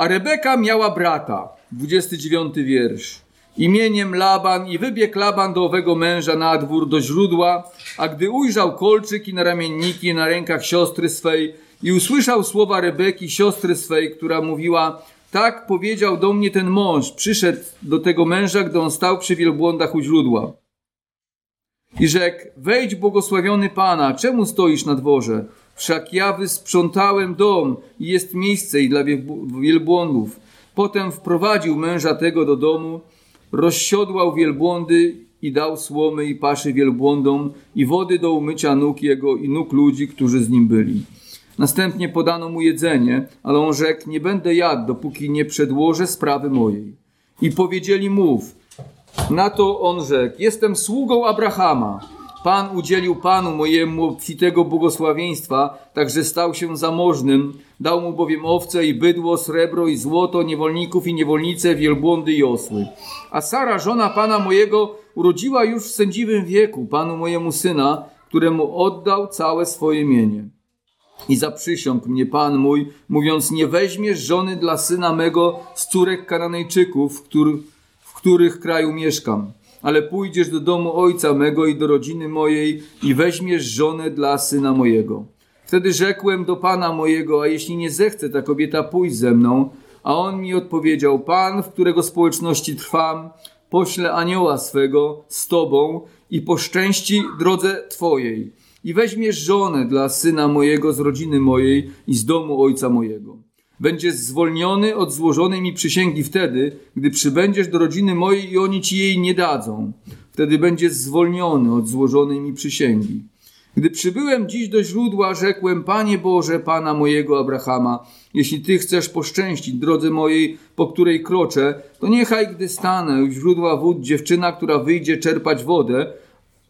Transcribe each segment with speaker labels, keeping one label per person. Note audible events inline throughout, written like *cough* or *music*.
Speaker 1: A Rebeka miała brata, 29 wiersz, imieniem Laban i wybiegł Laban do owego męża na dwór do źródła, a gdy ujrzał kolczyk i naramienniki na rękach siostry swej i usłyszał słowa Rebeki, siostry swej, która mówiła, tak powiedział do mnie ten mąż, przyszedł do tego męża, gdy on stał przy wielbłądach u źródła. I rzekł, wejdź błogosławiony Pana, czemu stoisz na dworze? Wszak ja wysprzątałem dom i jest miejsce i dla wielbłądów. Potem wprowadził męża tego do domu, rozsiodłał wielbłądy i dał słomy i paszy wielbłądom i wody do umycia nóg jego i nóg ludzi, którzy z nim byli. Następnie podano mu jedzenie, ale on rzekł, nie będę jadł, dopóki nie przedłożę sprawy mojej. I powiedzieli mów. Na to on rzekł, jestem sługą Abrahama. Pan udzielił Panu mojemu obfitego błogosławieństwa, także stał się zamożnym. Dał mu bowiem owce i bydło, srebro i złoto, niewolników i niewolnice, wielbłądy i osły. A Sara, żona Pana mojego, urodziła już w sędziwym wieku Panu mojemu syna, któremu oddał całe swoje mienie. I zaprzysiągł mnie Pan mój, mówiąc, nie weźmiesz żony dla syna mego z córek Kananejczyków, w, który, w których kraju mieszkam, ale pójdziesz do domu ojca mego i do rodziny mojej i weźmiesz żonę dla syna mojego. Wtedy rzekłem do Pana mojego, a jeśli nie zechce ta kobieta pójść ze mną, a on mi odpowiedział, Pan, w którego społeczności trwam, pośle anioła swego z Tobą i poszczęści drodze Twojej i weźmiesz żonę dla syna mojego z rodziny mojej i z domu ojca mojego. Będziesz zwolniony od złożonej mi przysięgi wtedy, gdy przybędziesz do rodziny mojej i oni ci jej nie dadzą. Wtedy będziesz zwolniony od złożonej mi przysięgi. Gdy przybyłem dziś do źródła, rzekłem, Panie Boże, Pana mojego Abrahama, jeśli Ty chcesz poszczęścić drodze mojej, po której kroczę, to niechaj, gdy stanę u źródła wód, dziewczyna, która wyjdzie czerpać wodę,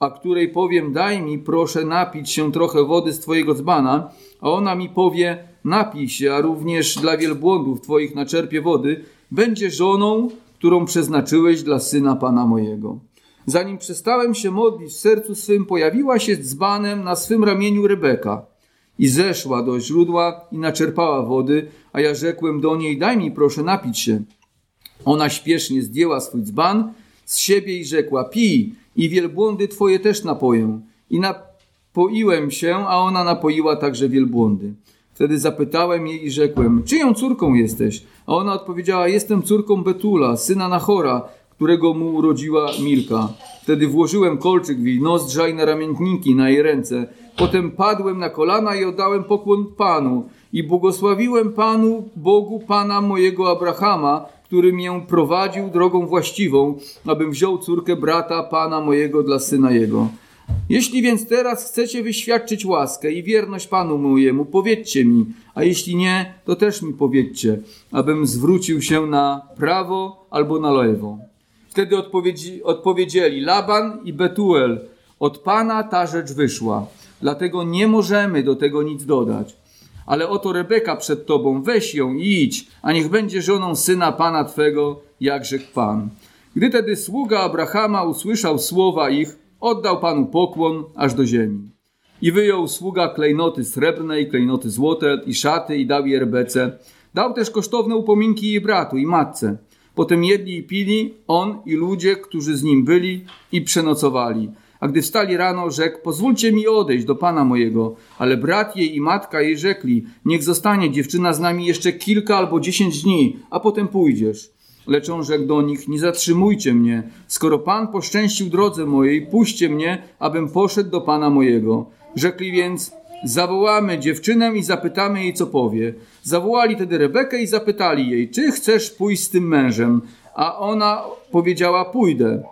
Speaker 1: a której powiem, daj mi proszę napić się trochę wody z twojego dzbana, a ona mi powie, napij się, a również dla wielbłądów twoich naczerpie wody, będzie żoną, którą przeznaczyłeś dla syna pana mojego. Zanim przestałem się modlić w sercu swym, pojawiła się dzbanem na swym ramieniu Rebeka i zeszła do źródła i naczerpała wody, a ja rzekłem do niej, daj mi proszę napić się. Ona śpiesznie zdjęła swój dzban z siebie i rzekła, pij, i wielbłądy twoje też napoję. I napoiłem się, a ona napoiła także wielbłądy. Wtedy zapytałem jej i rzekłem, czyją córką jesteś? A ona odpowiedziała, jestem córką Betula, syna Nachora, którego mu urodziła Milka. Wtedy włożyłem kolczyk w jej nozdrza i na ramienniki na jej ręce. Potem padłem na kolana i oddałem pokłon Panu i błogosławiłem Panu, Bogu Pana mojego Abrahama, który mię prowadził drogą właściwą, abym wziął córkę brata Pana mojego dla syna jego. Jeśli więc teraz chcecie wyświadczyć łaskę i wierność Panu mojemu, powiedzcie mi, a jeśli nie, to też mi powiedzcie, abym zwrócił się na prawo albo na lewo. Wtedy odpowiedzi, odpowiedzieli Laban i Betuel, od Pana ta rzecz wyszła, dlatego nie możemy do tego nic dodać ale oto Rebeka przed tobą, weź ją i idź, a niech będzie żoną syna pana twego, jak rzekł Pan. Gdy tedy sługa Abrahama usłyszał słowa ich, oddał Panu pokłon aż do ziemi. I wyjął sługa klejnoty srebrne i klejnoty złote i szaty i dał je Rebece. Dał też kosztowne upominki jej bratu i matce. Potem jedli i pili, on i ludzie, którzy z nim byli i przenocowali. A gdy wstali rano, rzekł: Pozwólcie mi odejść do pana mojego. Ale brat jej i matka jej rzekli: Niech zostanie dziewczyna z nami jeszcze kilka albo dziesięć dni, a potem pójdziesz. Lecz on rzekł do nich: Nie zatrzymujcie mnie. Skoro pan poszczęścił drodze mojej, puśćcie mnie, abym poszedł do pana mojego. Rzekli więc: Zawołamy dziewczynę i zapytamy jej, co powie. Zawołali tedy Rebekę i zapytali jej: Czy chcesz pójść z tym mężem? A ona powiedziała: Pójdę.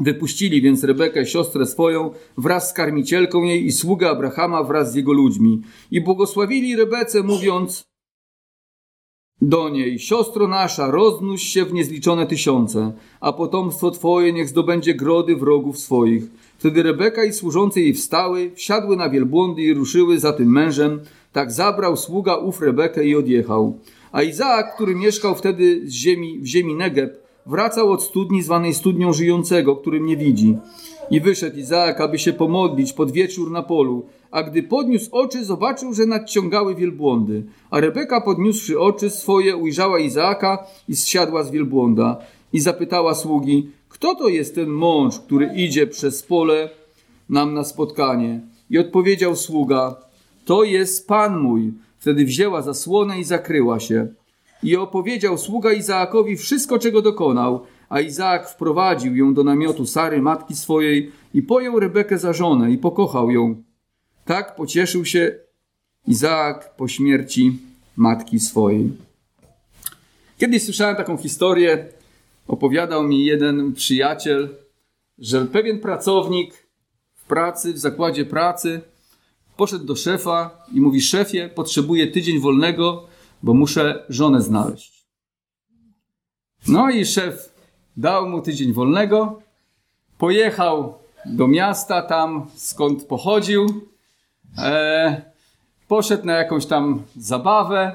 Speaker 1: Wypuścili więc Rebekę, siostrę swoją, wraz z karmicielką jej i sługę Abrahama wraz z jego ludźmi. I błogosławili Rebece, mówiąc do niej, siostro nasza, roznóż się w niezliczone tysiące, a potomstwo twoje niech zdobędzie grody wrogów swoich. Wtedy Rebeka i służący jej wstały, wsiadły na wielbłądy i ruszyły za tym mężem. Tak zabrał sługa ów Rebekę i odjechał. A Izaak, który mieszkał wtedy z ziemi, w ziemi Negeb, wracał od studni zwanej studnią żyjącego, którym nie widzi. I wyszedł Izaak, aby się pomodlić pod wieczór na polu. A gdy podniósł oczy, zobaczył, że nadciągały wielbłądy. A Rebeka, podniósłszy oczy swoje, ujrzała Izaaka i zsiadła z wielbłąda. I zapytała sługi, kto to jest ten mąż, który idzie przez pole nam na spotkanie? I odpowiedział sługa, to jest Pan mój. Wtedy wzięła zasłonę i zakryła się. I opowiedział sługa Izaakowi wszystko, czego dokonał, a Izaak wprowadził ją do namiotu Sary, matki swojej, i pojął Rebekę za żonę i pokochał ją. Tak pocieszył się Izaak po śmierci matki swojej. Kiedyś słyszałem taką historię, opowiadał mi jeden przyjaciel, że pewien pracownik w pracy, w zakładzie pracy, poszedł do szefa i mówi: Szefie, potrzebuję tydzień wolnego, bo muszę żonę znaleźć. No i szef dał mu tydzień wolnego, pojechał do miasta, tam skąd pochodził, e, poszedł na jakąś tam zabawę,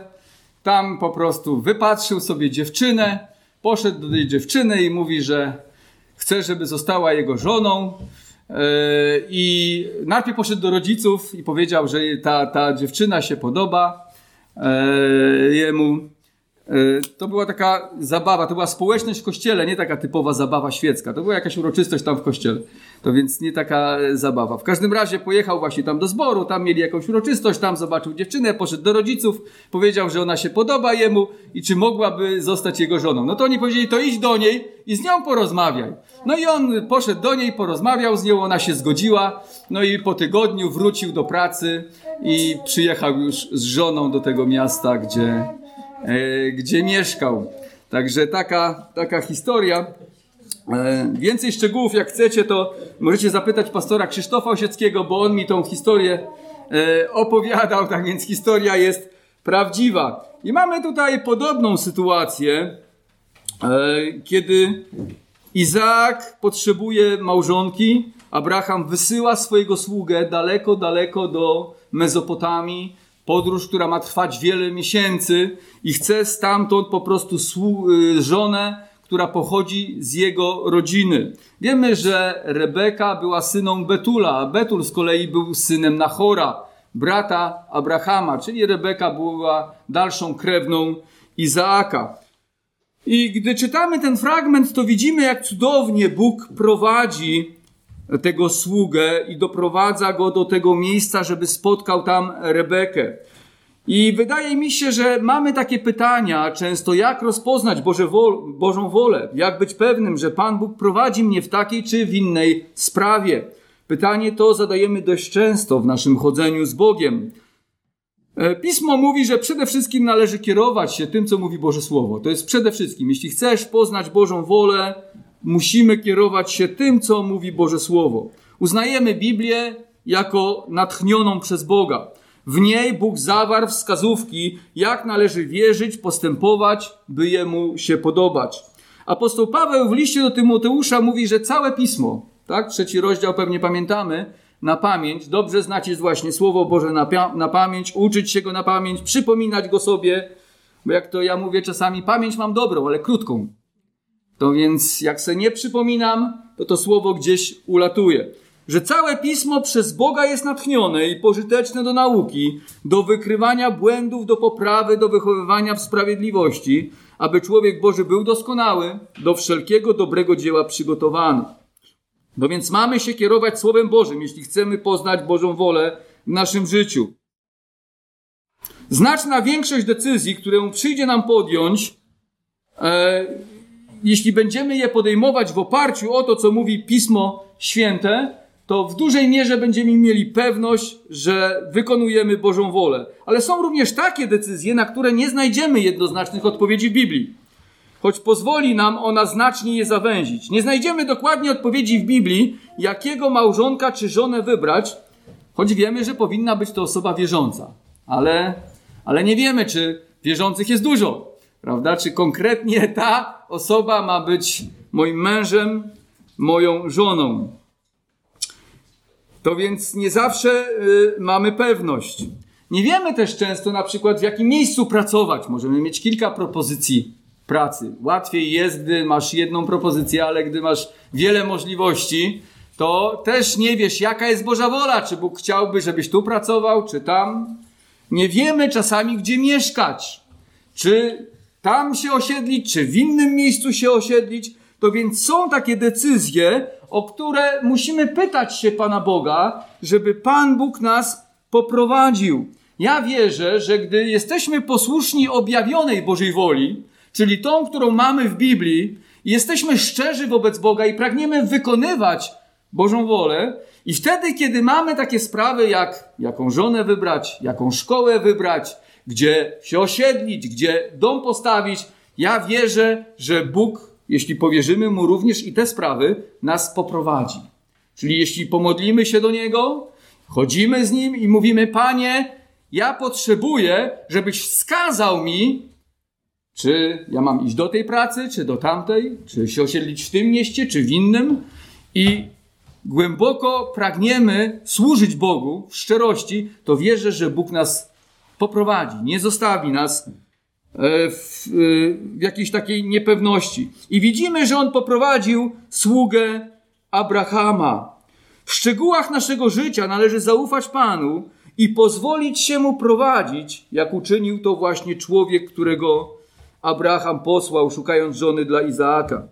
Speaker 1: tam po prostu wypatrzył sobie dziewczynę, poszedł do tej dziewczyny i mówi, że chce, żeby została jego żoną. E, I najpierw poszedł do rodziców i powiedział, że ta, ta dziewczyna się podoba e, jemu. E, to była taka zabawa, to była społeczność w kościele, nie taka typowa zabawa świecka. To była jakaś uroczystość tam w kościele. To więc nie taka zabawa. W każdym razie pojechał właśnie tam do zboru, tam mieli jakąś uroczystość, tam zobaczył dziewczynę, poszedł do rodziców, powiedział, że ona się podoba jemu i czy mogłaby zostać jego żoną. No to oni powiedzieli, to idź do niej i z nią porozmawiaj. No i on poszedł do niej, porozmawiał z nią, ona się zgodziła. No i po tygodniu wrócił do pracy i przyjechał już z żoną do tego miasta, gdzie E, gdzie mieszkał. Także taka, taka historia. E, więcej szczegółów, jak chcecie, to możecie zapytać pastora Krzysztofa Osieckiego, bo on mi tą historię e, opowiadał, tak więc historia jest prawdziwa. I mamy tutaj podobną sytuację, kiedy Izaak potrzebuje małżonki, Abraham wysyła swojego sługę daleko, daleko do Mezopotamii, podróż, która ma trwać wiele miesięcy i chce stamtąd po prostu y, żonę, która pochodzi z jego rodziny. Wiemy, że Rebeka była syną Betula, a Betul z kolei był synem Nachora, brata Abrahama, czyli Rebeka była dalszą krewną Izaaka. I gdy czytamy ten fragment, to widzimy, jak cudownie Bóg prowadzi tego sługę i doprowadza go do tego miejsca, żeby spotkał tam Rebekę. I wydaje mi się, że mamy takie pytania często, jak rozpoznać Boże wol, Bożą wolę, jak być pewnym, że Pan Bóg prowadzi mnie w takiej czy w innej sprawie. Pytanie to zadajemy dość często w naszym chodzeniu z Bogiem. E, Pismo mówi, że przede wszystkim należy kierować się tym, co mówi Boże Słowo. To jest przede wszystkim, jeśli chcesz poznać Bożą wolę, musimy kierować się tym, co mówi Boże Słowo. Uznajemy Biblię jako natchnioną przez Boga. W niej Bóg zawarł wskazówki, jak należy wierzyć, postępować, by Jemu się podobać. Apostoł Paweł w liście do Tymoteusza mówi, że całe pismo, tak, trzeci rozdział pewnie pamiętamy, na pamięć, dobrze znacie właśnie Słowo Boże na, na pamięć, uczyć się go na pamięć, przypominać go sobie, bo jak to ja mówię czasami, pamięć mam dobrą, ale krótką. To więc jak se nie przypominam, to to słowo gdzieś ulatuje. Że całe pismo przez Boga jest natchnione i pożyteczne do nauki, do wykrywania błędów, do poprawy, do wychowywania w sprawiedliwości, aby człowiek Boży był doskonały, do wszelkiego dobrego dzieła przygotowany. No więc mamy się kierować Słowem Bożym, jeśli chcemy poznać Bożą wolę w naszym życiu. Znaczna większość decyzji, które przyjdzie nam podjąć, e, jeśli będziemy je podejmować w oparciu o to, co mówi Pismo Święte, to w dużej mierze będziemy mieli pewność, że wykonujemy Bożą wolę. Ale są również takie decyzje, na które nie znajdziemy jednoznacznych odpowiedzi w Biblii. Choć pozwoli nam ona znacznie je zawęzić. Nie znajdziemy dokładnie odpowiedzi w Biblii, jakiego małżonka czy żonę wybrać, choć wiemy, że powinna być to osoba wierząca. Ale, ale nie wiemy, czy wierzących jest dużo prawda? Czy konkretnie ta osoba ma być moim mężem, moją żoną. To więc nie zawsze y, mamy pewność. Nie wiemy też często na przykład w jakim miejscu pracować. Możemy mieć kilka propozycji pracy. Łatwiej jest, gdy masz jedną propozycję, ale gdy masz wiele możliwości, to też nie wiesz, jaka jest Boża wola. Czy Bóg chciałby, żebyś tu pracował, czy tam. Nie wiemy czasami, gdzie mieszkać. Czy tam się osiedlić, czy w innym miejscu się osiedlić. To więc są takie decyzje, o które musimy pytać się Pana Boga, żeby Pan Bóg nas poprowadził. Ja wierzę, że gdy jesteśmy posłuszni objawionej Bożej woli, czyli tą, którą mamy w Biblii, jesteśmy szczerzy wobec Boga i pragniemy wykonywać Bożą wolę, i wtedy, kiedy mamy takie sprawy, jak jaką żonę wybrać, jaką szkołę wybrać, gdzie się osiedlić, gdzie dom postawić, ja wierzę, że Bóg, jeśli powierzymy Mu również i te sprawy, nas poprowadzi. Czyli jeśli pomodlimy się do Niego, chodzimy z Nim i mówimy, Panie, ja potrzebuję, żebyś wskazał mi, czy ja mam iść do tej pracy, czy do tamtej, czy się osiedlić w tym mieście, czy w innym. I głęboko pragniemy służyć Bogu w szczerości, to wierzę, że Bóg nas poprowadzi, nie zostawi nas e, w, e, w jakiejś takiej niepewności. I widzimy, że On poprowadził sługę Abrahama. W szczegółach naszego życia należy zaufać Panu i pozwolić się Mu prowadzić, jak uczynił to właśnie człowiek, którego Abraham posłał, szukając żony dla Izaaka.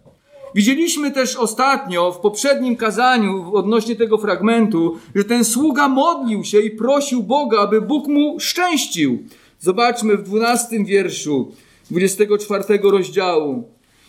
Speaker 1: Widzieliśmy też ostatnio w poprzednim kazaniu odnośnie tego fragmentu, że ten sługa modlił się i prosił Boga, aby Bóg mu szczęścił. Zobaczmy w dwunastym wierszu 24 rozdziału.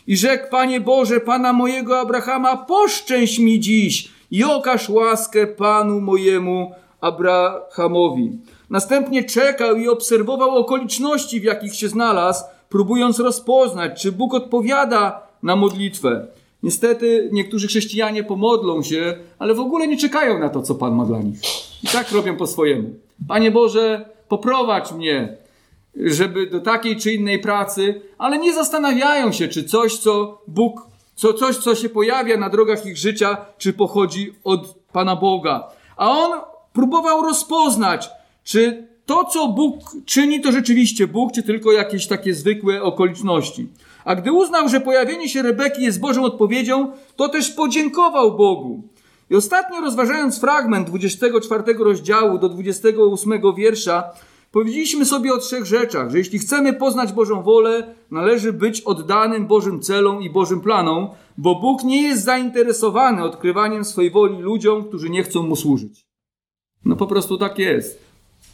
Speaker 1: I rzekł, Panie Boże, Pana mojego Abrahama, poszczęść mi dziś i okaż łaskę Panu mojemu Abrahamowi. Następnie czekał i obserwował okoliczności, w jakich się znalazł, próbując rozpoznać, czy Bóg odpowiada na modlitwę. Niestety niektórzy chrześcijanie pomodlą się, ale w ogóle nie czekają na to, co Pan ma dla nich. I tak robią po swojemu. Panie Boże, poprowadź mnie, żeby do takiej czy innej pracy, ale nie zastanawiają się, czy coś, co Bóg, co, coś, co się pojawia na drogach ich życia, czy pochodzi od Pana Boga. A on próbował rozpoznać, czy to, co Bóg czyni, to rzeczywiście Bóg, czy tylko jakieś takie zwykłe okoliczności. A gdy uznał, że pojawienie się Rebeki jest Bożą odpowiedzią, to też podziękował Bogu. I ostatnio rozważając fragment 24 rozdziału do 28 wiersza, powiedzieliśmy sobie o trzech rzeczach, że jeśli chcemy poznać Bożą wolę, należy być oddanym Bożym celom i Bożym planom, bo Bóg nie jest zainteresowany odkrywaniem swojej woli ludziom, którzy nie chcą Mu służyć. No po prostu tak jest.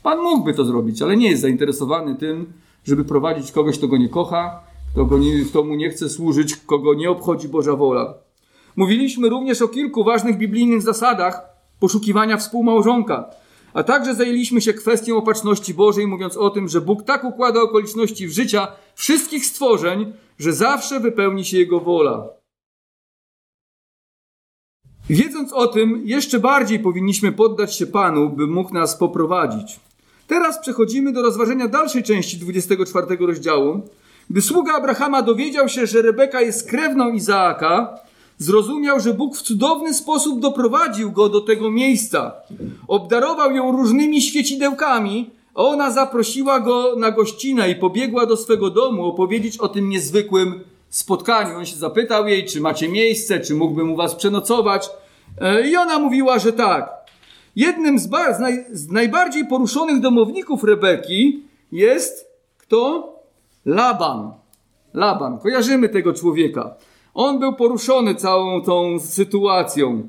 Speaker 1: Pan mógłby to zrobić, ale nie jest zainteresowany tym, żeby prowadzić kogoś, kto go nie kocha, kto, go nie, kto mu nie chce służyć, kogo nie obchodzi Boża wola. Mówiliśmy również o kilku ważnych biblijnych zasadach poszukiwania współmałżonka, a także zajęliśmy się kwestią opatrzności Bożej, mówiąc o tym, że Bóg tak układa okoliczności w życia wszystkich stworzeń, że zawsze wypełni się Jego wola. Wiedząc o tym, jeszcze bardziej powinniśmy poddać się Panu, by mógł nas poprowadzić. Teraz przechodzimy do rozważenia dalszej części 24 rozdziału. Gdy sługa Abrahama dowiedział się, że Rebeka jest krewną Izaaka, zrozumiał, że Bóg w cudowny sposób doprowadził go do tego miejsca. Obdarował ją różnymi świecidełkami, a ona zaprosiła go na gościnę i pobiegła do swego domu opowiedzieć o tym niezwykłym spotkaniu. On się zapytał jej, czy macie miejsce, czy mógłbym u was przenocować. E, I ona mówiła, że tak. Jednym z, z, naj- z najbardziej poruszonych domowników Rebeki jest kto? Laban. Laban. Kojarzymy tego człowieka. On był poruszony całą tą sytuacją.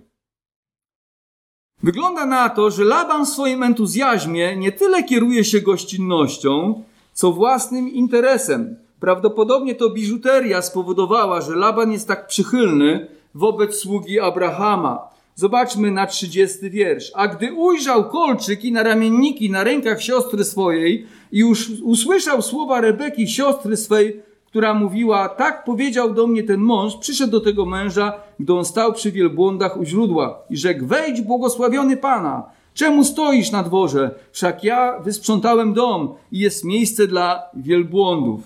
Speaker 1: Wygląda na to, że Laban w swoim entuzjazmie nie tyle kieruje się gościnnością, co własnym interesem. Prawdopodobnie to biżuteria spowodowała, że Laban jest tak przychylny wobec sługi Abrahama. Zobaczmy na 30 wiersz. A gdy ujrzał kolczyki na ramienniki na rękach siostry swojej i już usłyszał słowa Rebeki, siostry swej, która mówiła, tak powiedział do mnie ten mąż, przyszedł do tego męża, gdy on stał przy wielbłądach u źródła i rzekł, wejdź błogosławiony Pana, czemu stoisz na dworze? Wszak ja wysprzątałem dom i jest miejsce dla wielbłądów.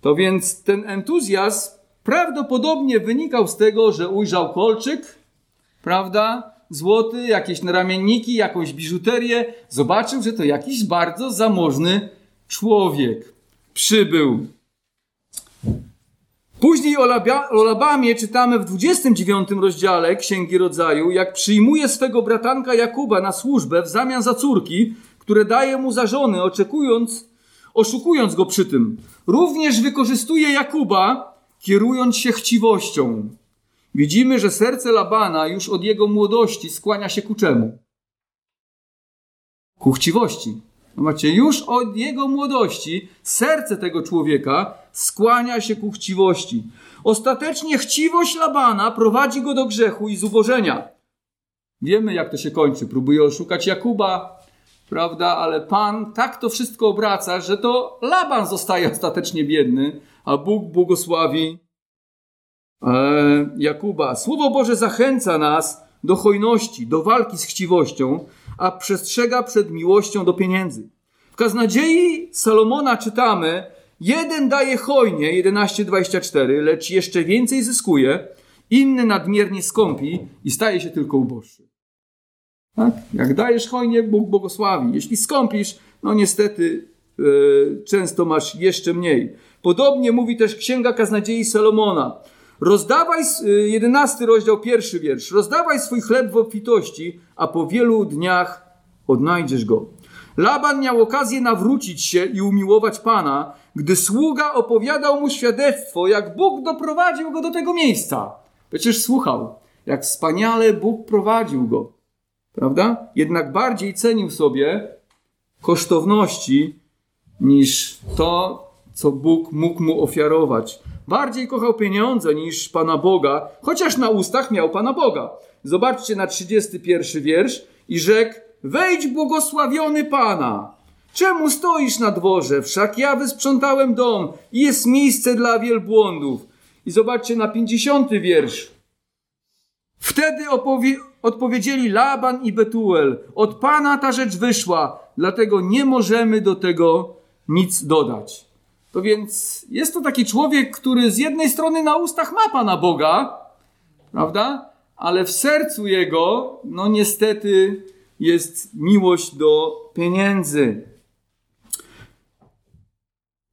Speaker 1: To więc ten entuzjazm prawdopodobnie wynikał z tego, że ujrzał kolczyk, prawda? Złoty, jakieś naramienniki, jakąś biżuterię. Zobaczył, że to jakiś bardzo zamożny człowiek przybył. Później o, o Labamie czytamy w 29 rozdziale Księgi Rodzaju, jak przyjmuje swego bratanka Jakuba na służbę w zamian za córki, które daje mu za żony, oczekując, oszukując go przy tym. Również wykorzystuje Jakuba, kierując się chciwością. Widzimy, że serce Labana już od jego młodości skłania się ku czemu? Ku chciwości. No macie, już od jego młodości serce tego człowieka skłania się ku chciwości. Ostatecznie chciwość Labana prowadzi go do grzechu i zubożenia. Wiemy, jak to się kończy. Próbuje oszukać Jakuba, prawda? Ale Pan tak to wszystko obraca, że to Laban zostaje *laughs* ostatecznie biedny, a Bóg błogosławi Jakuba. Słowo Boże zachęca nas do hojności, do walki z chciwością, a przestrzega przed miłością do pieniędzy. W kaznadziei Salomona czytamy, jeden daje hojnie, 11,24, lecz jeszcze więcej zyskuje, inny nadmiernie skąpi i staje się tylko uboższy. Tak? Jak dajesz hojnie, Bóg błogosławi. Jeśli skąpisz, no niestety yy, często masz jeszcze mniej. Podobnie mówi też Księga Kaznadziei Salomona. Rozdawaj, jedenasty rozdział, pierwszy wiersz. Rozdawaj swój chleb w obfitości, a po wielu dniach odnajdziesz go. Laban miał okazję nawrócić się i umiłować Pana, gdy sługa opowiadał mu świadectwo, jak Bóg doprowadził go do tego miejsca. Przecież słuchał, jak wspaniale Bóg prowadził go. Prawda? Jednak bardziej cenił sobie kosztowności niż to, co Bóg mógł mu ofiarować. Bardziej kochał pieniądze niż Pana Boga, chociaż na ustach miał Pana Boga. Zobaczcie na 31 wiersz i rzekł, wejdź błogosławiony Pana. Czemu stoisz na dworze? Wszak ja wysprzątałem dom i jest miejsce dla wielbłądów. I zobaczcie na 50 wiersz. Wtedy odpowiedzieli Laban i Betuel: Od Pana ta rzecz wyszła, dlatego nie możemy do tego nic dodać. To więc jest to taki człowiek, który z jednej strony na ustach ma Pana Boga, prawda? Ale w sercu jego, no niestety, jest miłość do pieniędzy.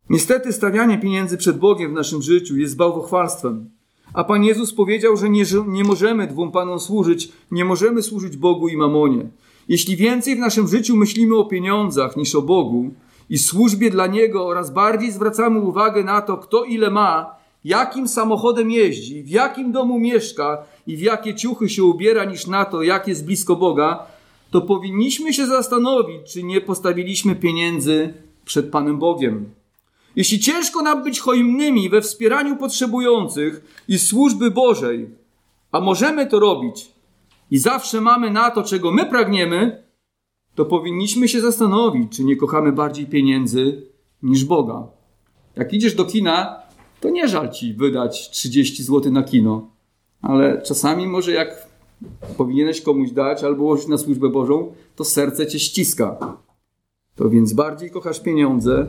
Speaker 1: Niestety stawianie pieniędzy przed Bogiem w naszym życiu jest bałwochwalstwem. A Pan Jezus powiedział, że nie, nie możemy dwóm Panom służyć, nie możemy służyć Bogu i mamonie. Jeśli więcej w naszym życiu myślimy o pieniądzach niż o Bogu i służbie dla Niego oraz bardziej zwracamy uwagę na to, kto ile ma, jakim samochodem jeździ, w jakim domu mieszka i w jakie ciuchy się ubiera, niż na to, jak jest blisko Boga, to powinniśmy się zastanowić, czy nie postawiliśmy pieniędzy przed Panem Bogiem. Jeśli ciężko nam być hojnymi we wspieraniu potrzebujących i służby Bożej, a możemy to robić i zawsze mamy na to, czego my pragniemy, to powinniśmy się zastanowić, czy nie kochamy bardziej pieniędzy niż Boga. Jak idziesz do kina, to nie żal ci wydać 30 zł na kino, ale czasami może jak powinieneś komuś dać albo łożyć na służbę Bożą, to serce cię ściska. To więc bardziej kochasz pieniądze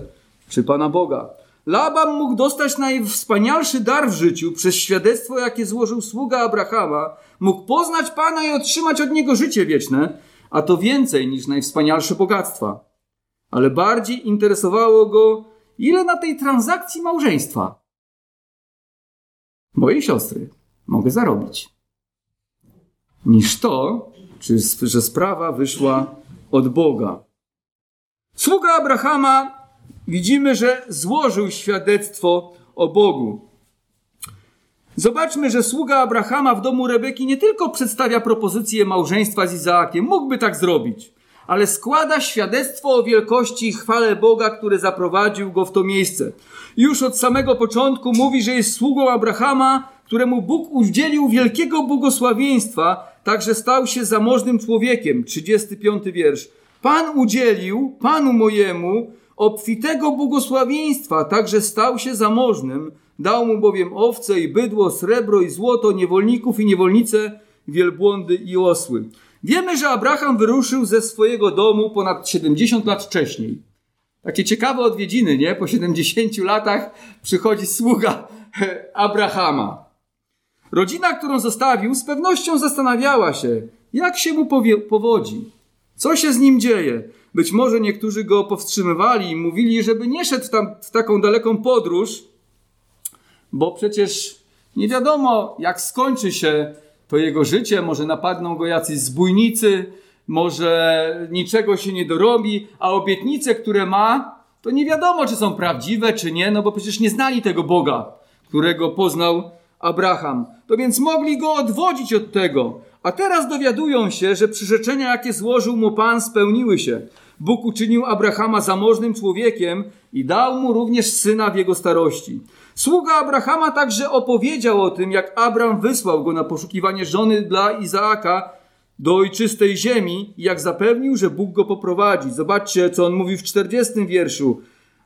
Speaker 1: czy Pana Boga. Laban mógł dostać najwspanialszy dar w życiu przez świadectwo, jakie złożył sługa Abrahama. Mógł poznać Pana i otrzymać od Niego życie wieczne, a to więcej niż najwspanialsze bogactwa. Ale bardziej interesowało go, ile na tej transakcji małżeństwa mojej siostry mogę zarobić, niż to, czy, że sprawa wyszła od Boga. Sługa Abrahama widzimy, że złożył świadectwo o Bogu. Zobaczmy, że sługa Abrahama w domu Rebeki nie tylko przedstawia propozycję małżeństwa z Izaakiem, mógłby tak zrobić, ale składa świadectwo o wielkości i chwale Boga, który zaprowadził go w to miejsce. Już od samego początku mówi, że jest sługą Abrahama, któremu Bóg udzielił wielkiego błogosławieństwa, także stał się zamożnym człowiekiem. 35 wiersz. Pan udzielił Panu mojemu obfitego błogosławieństwa, także stał się zamożnym, dał mu bowiem owce i bydło, srebro i złoto, niewolników i niewolnice, wielbłądy i osły. Wiemy, że Abraham wyruszył ze swojego domu ponad 70 lat wcześniej. Takie ciekawe odwiedziny, nie? Po 70 latach przychodzi sługa *laughs* Abrahama. Rodzina, którą zostawił, z pewnością zastanawiała się, jak się mu powodzi, co się z nim dzieje. Być może niektórzy go powstrzymywali i mówili, żeby nie szedł tam w taką daleką podróż, bo przecież nie wiadomo, jak skończy się to jego życie. Może napadną go jacyś zbójnicy, może niczego się nie dorobi, a obietnice, które ma, to nie wiadomo, czy są prawdziwe, czy nie, no bo przecież nie znali tego Boga, którego poznał Abraham. To więc mogli go odwodzić od tego. A teraz dowiadują się, że przyrzeczenia, jakie złożył mu Pan, spełniły się. Bóg uczynił Abrahama zamożnym człowiekiem i dał mu również syna w jego starości. Sługa Abrahama także opowiedział o tym, jak Abram wysłał go na poszukiwanie żony dla Izaaka do ojczystej ziemi i jak zapewnił, że Bóg go poprowadzi. Zobaczcie, co on mówi w 40 wierszu.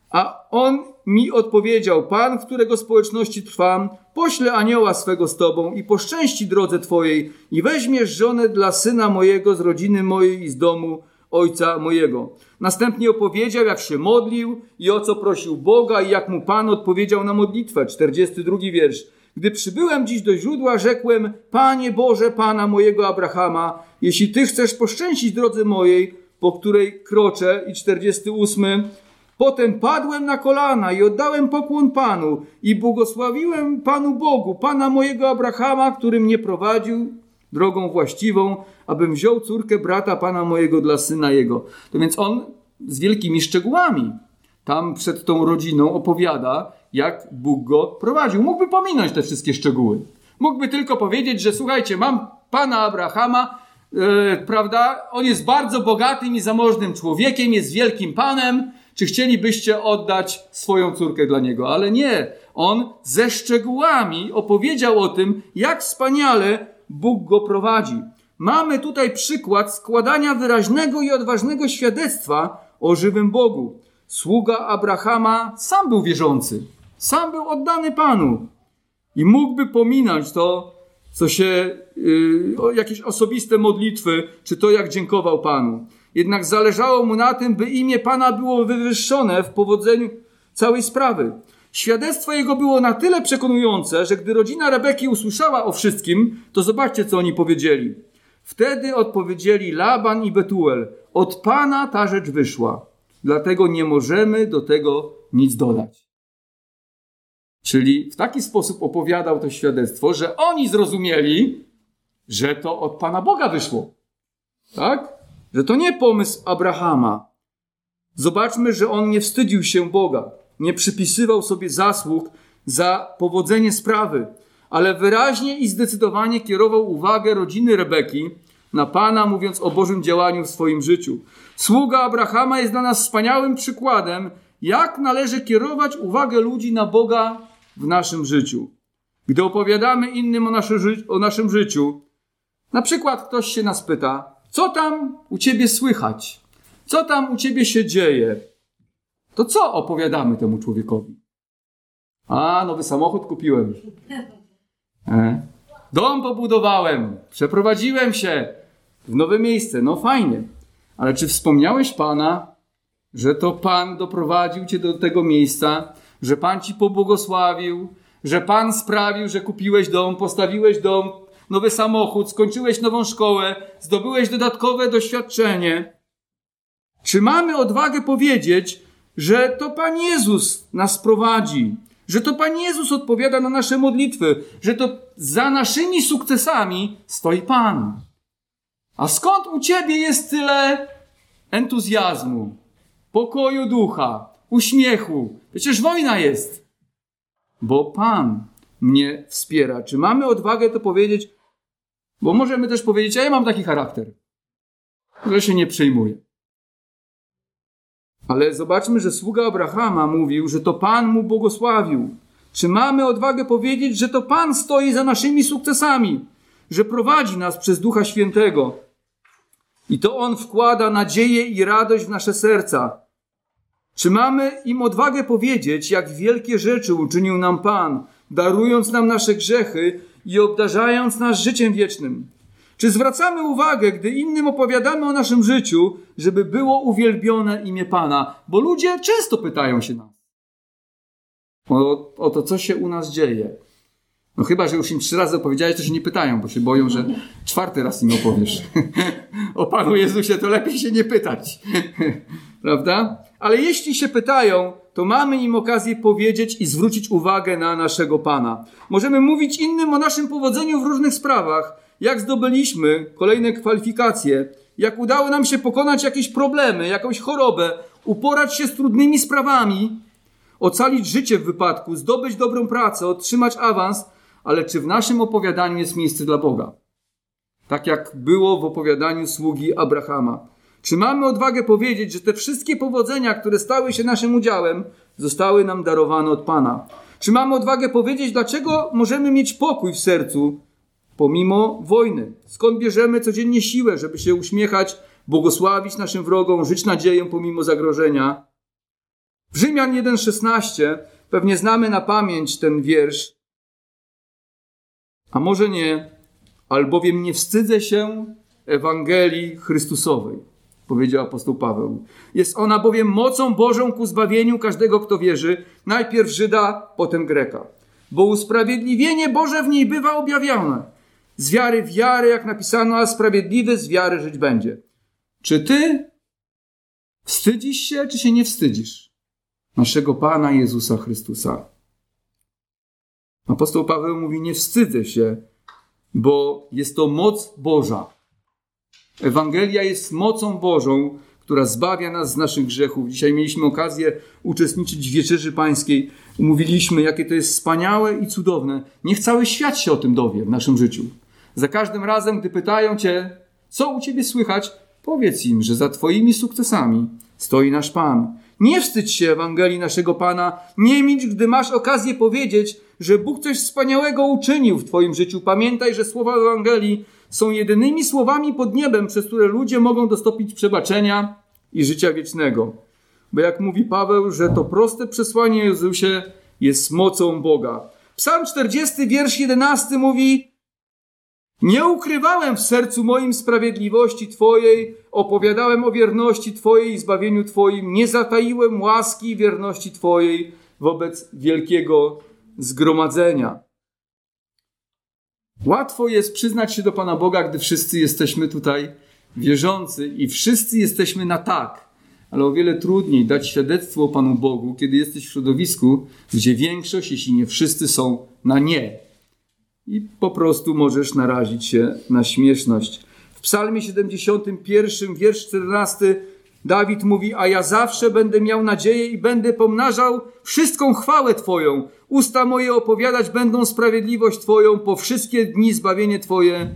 Speaker 1: A on mi odpowiedział, Pan, w którego społeczności trwam, pośle anioła swego z tobą i poszczęści drodze twojej i weźmiesz żonę dla syna mojego z rodziny mojej i z domu ojca mojego. Następnie opowiedział, jak się modlił i o co prosił Boga i jak mu Pan odpowiedział na modlitwę. 42 wiersz. Gdy przybyłem dziś do źródła, rzekłem, Panie Boże, Pana mojego Abrahama, jeśli Ty chcesz poszczęścić drodze mojej, po której kroczę, i 48, Potem padłem na kolana i oddałem pokłon Panu i błogosławiłem Panu Bogu, Pana mojego Abrahama, który mnie prowadził drogą właściwą, abym wziął córkę brata Pana mojego dla syna jego. To więc on z wielkimi szczegółami tam przed tą rodziną opowiada, jak Bóg go prowadził. Mógłby pominąć te wszystkie szczegóły. Mógłby tylko powiedzieć, że słuchajcie, mam Pana Abrahama, yy, prawda? On jest bardzo bogatym i zamożnym człowiekiem, jest wielkim Panem, czy chcielibyście oddać swoją córkę dla niego? Ale nie. On ze szczegółami opowiedział o tym, jak wspaniale Bóg go prowadzi. Mamy tutaj przykład składania wyraźnego i odważnego świadectwa o żywym Bogu. Sługa Abrahama sam był wierzący, sam był oddany Panu i mógłby pominąć to, co się, yy, jakieś osobiste modlitwy, czy to, jak dziękował Panu. Jednak zależało mu na tym, by imię Pana było wywyższone w powodzeniu całej sprawy. Świadectwo jego było na tyle przekonujące, że gdy rodzina Rebeki usłyszała o wszystkim, to zobaczcie, co oni powiedzieli. Wtedy odpowiedzieli Laban i Betuel: Od Pana ta rzecz wyszła, dlatego nie możemy do tego nic dodać. Czyli w taki sposób opowiadał to świadectwo, że oni zrozumieli, że to od Pana Boga wyszło. Tak? że to nie pomysł Abrahama. Zobaczmy, że on nie wstydził się Boga, nie przypisywał sobie zasług za powodzenie sprawy, ale wyraźnie i zdecydowanie kierował uwagę rodziny Rebeki na Pana, mówiąc o Bożym działaniu w swoim życiu. Sługa Abrahama jest dla nas wspaniałym przykładem, jak należy kierować uwagę ludzi na Boga w naszym życiu. Gdy opowiadamy innym o, nasze, o naszym życiu, na przykład ktoś się nas pyta, co tam u ciebie słychać? Co tam u ciebie się dzieje? To co opowiadamy temu człowiekowi? A, nowy samochód kupiłem. E? Dom pobudowałem. Przeprowadziłem się w nowe miejsce. No fajnie. Ale czy wspomniałeś Pana, że to Pan doprowadził cię do tego miejsca, że Pan ci pobłogosławił, że Pan sprawił, że kupiłeś dom, postawiłeś dom, nowy samochód, skończyłeś nową szkołę, zdobyłeś dodatkowe doświadczenie. Czy mamy odwagę powiedzieć, że to Pan Jezus nas prowadzi, że to Pan Jezus odpowiada na nasze modlitwy, że to za naszymi sukcesami stoi Pan? A skąd u Ciebie jest tyle entuzjazmu, pokoju ducha, uśmiechu? Przecież wojna jest. Bo Pan mnie wspiera. Czy mamy odwagę to powiedzieć? Bo możemy też powiedzieć, a ja mam taki charakter, że się nie przejmuję. Ale zobaczmy, że sługa Abrahama mówił, że to Pan mu błogosławił. Czy mamy odwagę powiedzieć, że to Pan stoi za naszymi sukcesami, że prowadzi nas przez Ducha Świętego? I to On wkłada nadzieję i radość w nasze serca. Czy mamy im odwagę powiedzieć, jak wielkie rzeczy uczynił nam Pan, darując nam nasze grzechy i obdarzając nas życiem wiecznym? Czy zwracamy uwagę, gdy innym opowiadamy o naszym życiu, żeby było uwielbione imię Pana? Bo ludzie często pytają się nas o, o to, co się u nas dzieje. No chyba, że już im trzy razy opowiedziałeś, to się nie pytają, bo się boją, że czwarty raz im opowiesz. *laughs* o Panu Jezusie to lepiej się nie pytać. *laughs* Prawda? Ale jeśli się pytają, to mamy im okazję powiedzieć i zwrócić uwagę na naszego Pana. Możemy mówić innym o naszym powodzeniu w różnych sprawach, jak zdobyliśmy kolejne kwalifikacje, jak udało nam się pokonać jakieś problemy, jakąś chorobę, uporać się z trudnymi sprawami, ocalić życie w wypadku, zdobyć dobrą pracę, otrzymać awans, ale czy w naszym opowiadaniu jest miejsce dla Boga? Tak jak było w opowiadaniu sługi Abrahama. Czy mamy odwagę powiedzieć, że te wszystkie powodzenia, które stały się naszym udziałem, zostały nam darowane od Pana? Czy mamy odwagę powiedzieć, dlaczego możemy mieć pokój w sercu pomimo wojny? Skąd bierzemy codziennie siłę, żeby się uśmiechać, błogosławić naszym wrogom, żyć nadzieją pomimo zagrożenia? W Rzymian 1,16 pewnie znamy na pamięć ten wiersz, a może nie, albowiem nie wstydzę się Ewangelii Chrystusowej, powiedział apostoł Paweł. Jest ona bowiem mocą Bożą ku zbawieniu każdego, kto wierzy, najpierw Żyda, potem Greka. Bo usprawiedliwienie Boże w niej bywa objawione. Z wiary w wiarę, jak napisano, a sprawiedliwy z wiary żyć będzie. Czy ty wstydzisz się, czy się nie wstydzisz? Naszego Pana Jezusa Chrystusa. Apostoł Paweł mówi: Nie wstydzę się, bo jest to moc Boża. Ewangelia jest mocą Bożą, która zbawia nas z naszych grzechów. Dzisiaj mieliśmy okazję uczestniczyć w wieczerzy pańskiej. Mówiliśmy, jakie to jest wspaniałe i cudowne. Niech cały świat się o tym dowie w naszym życiu. Za każdym razem, gdy pytają cię, co u ciebie słychać, powiedz im, że za twoimi sukcesami stoi nasz Pan. Nie wstydź się Ewangelii naszego Pana, nie milcz, gdy masz okazję powiedzieć, że Bóg coś wspaniałego uczynił w Twoim życiu. Pamiętaj, że słowa Ewangelii są jedynymi słowami pod niebem, przez które ludzie mogą dostąpić przebaczenia i życia wiecznego. Bo jak mówi Paweł, że to proste przesłanie Jezusie jest mocą Boga. Psalm 40, wiersz 11 mówi: Nie ukrywałem w sercu moim sprawiedliwości Twojej, opowiadałem o wierności Twojej i zbawieniu Twoim, nie zataiłem łaski i wierności Twojej wobec wielkiego zgromadzenia. Łatwo jest przyznać się do Pana Boga, gdy wszyscy jesteśmy tutaj wierzący i wszyscy jesteśmy na tak. Ale o wiele trudniej dać świadectwo Panu Bogu, kiedy jesteś w środowisku, gdzie większość, jeśli nie wszyscy, są na nie. I po prostu możesz narazić się na śmieszność. W Psalmie 71, wiersz 14, Dawid mówi: A ja zawsze będę miał nadzieję i będę pomnażał wszystką chwałę Twoją. Usta moje opowiadać będą sprawiedliwość Twoją po wszystkie dni zbawienie Twoje.